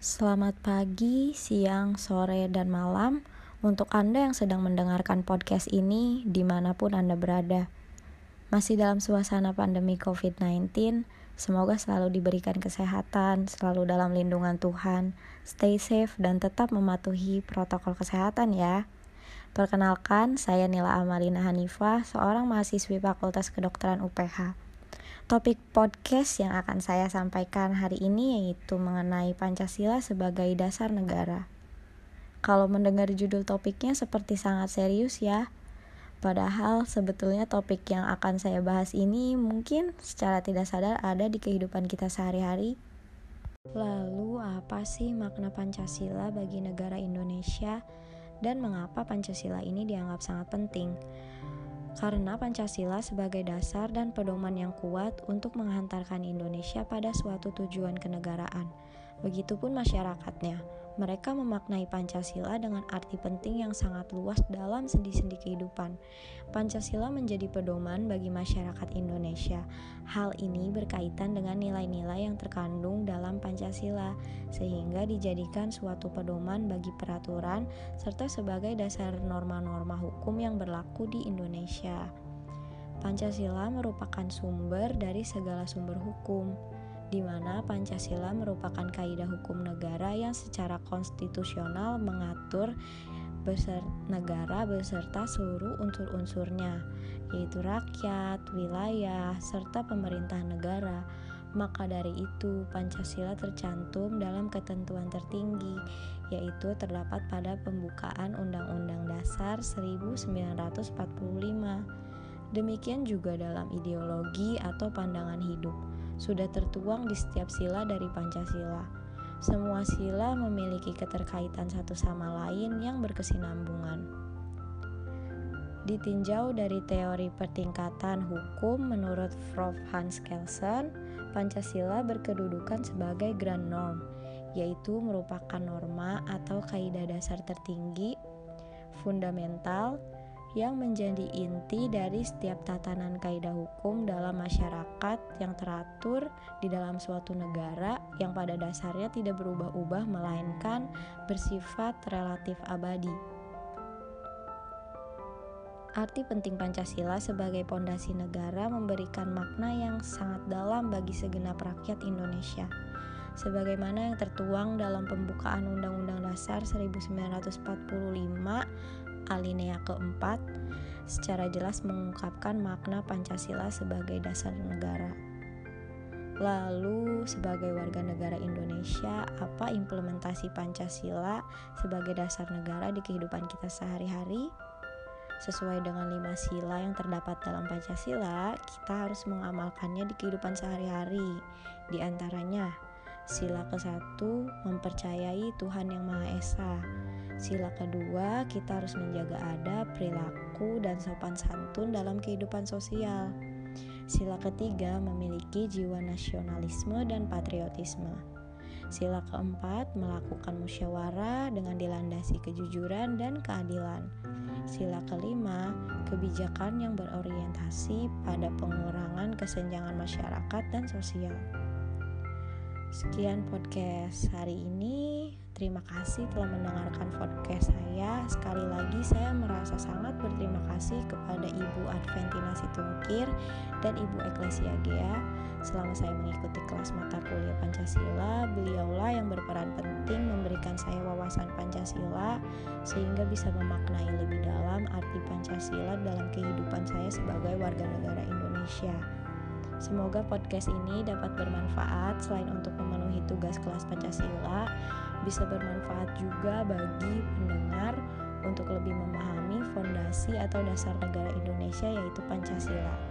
Selamat pagi, siang, sore, dan malam untuk Anda yang sedang mendengarkan podcast ini di mana pun Anda berada. Masih dalam suasana pandemi COVID-19, semoga selalu diberikan kesehatan, selalu dalam lindungan Tuhan, stay safe, dan tetap mematuhi protokol kesehatan ya. Perkenalkan, saya Nila Amalina Hanifah, seorang mahasiswi Fakultas Kedokteran UPH. Topik podcast yang akan saya sampaikan hari ini yaitu mengenai Pancasila sebagai dasar negara. Kalau mendengar judul topiknya seperti sangat serius ya. Padahal sebetulnya topik yang akan saya bahas ini mungkin secara tidak sadar ada di kehidupan kita sehari-hari. Lalu apa sih makna Pancasila bagi negara Indonesia dan mengapa Pancasila ini dianggap sangat penting? Karena Pancasila sebagai dasar dan pedoman yang kuat untuk menghantarkan Indonesia pada suatu tujuan kenegaraan. Begitupun masyarakatnya. Mereka memaknai Pancasila dengan arti penting yang sangat luas dalam sendi-sendi kehidupan. Pancasila menjadi pedoman bagi masyarakat Indonesia. Hal ini berkaitan dengan nilai-nilai yang terkandung dalam Pancasila, sehingga dijadikan suatu pedoman bagi peraturan serta sebagai dasar norma-norma hukum yang berlaku di Indonesia. Pancasila merupakan sumber dari segala sumber hukum di mana Pancasila merupakan kaidah hukum negara yang secara konstitusional mengatur beser negara beserta seluruh unsur-unsurnya, yaitu rakyat, wilayah, serta pemerintah negara. Maka dari itu, Pancasila tercantum dalam ketentuan tertinggi, yaitu terdapat pada pembukaan Undang-Undang Dasar 1945. Demikian juga dalam ideologi atau pandangan hidup sudah tertuang di setiap sila dari Pancasila. Semua sila memiliki keterkaitan satu sama lain yang berkesinambungan. Ditinjau dari teori pertingkatan hukum menurut Prof. Hans Kelsen, Pancasila berkedudukan sebagai grand norm, yaitu merupakan norma atau kaidah dasar tertinggi, fundamental, yang menjadi inti dari setiap tatanan kaidah hukum dalam masyarakat yang teratur di dalam suatu negara yang pada dasarnya tidak berubah-ubah melainkan bersifat relatif abadi. Arti penting Pancasila sebagai pondasi negara memberikan makna yang sangat dalam bagi segenap rakyat Indonesia. Sebagaimana yang tertuang dalam pembukaan Undang-Undang Dasar 1945 alinea keempat secara jelas mengungkapkan makna Pancasila sebagai dasar negara. Lalu, sebagai warga negara Indonesia, apa implementasi Pancasila sebagai dasar negara di kehidupan kita sehari-hari? Sesuai dengan lima sila yang terdapat dalam Pancasila, kita harus mengamalkannya di kehidupan sehari-hari. Di antaranya, sila ke-1 mempercayai Tuhan Yang Maha Esa. Sila kedua, kita harus menjaga adab, perilaku, dan sopan santun dalam kehidupan sosial. Sila ketiga, memiliki jiwa nasionalisme dan patriotisme. Sila keempat, melakukan musyawarah dengan dilandasi kejujuran dan keadilan. Sila kelima, kebijakan yang berorientasi pada pengurangan kesenjangan masyarakat dan sosial. Sekian podcast hari ini. Terima kasih telah mendengarkan podcast saya. Sekali lagi saya merasa sangat berterima kasih kepada Ibu Adventina Situngkir dan Ibu Eklesia Gea selama saya mengikuti kelas mata kuliah Pancasila. Beliaulah yang berperan penting memberikan saya wawasan Pancasila sehingga bisa memaknai lebih dalam arti Pancasila dalam kehidupan saya sebagai warga negara Indonesia. Semoga podcast ini dapat bermanfaat selain untuk memenuhi tugas kelas Pancasila, bisa bermanfaat juga bagi pendengar untuk lebih memahami fondasi atau dasar negara Indonesia yaitu Pancasila.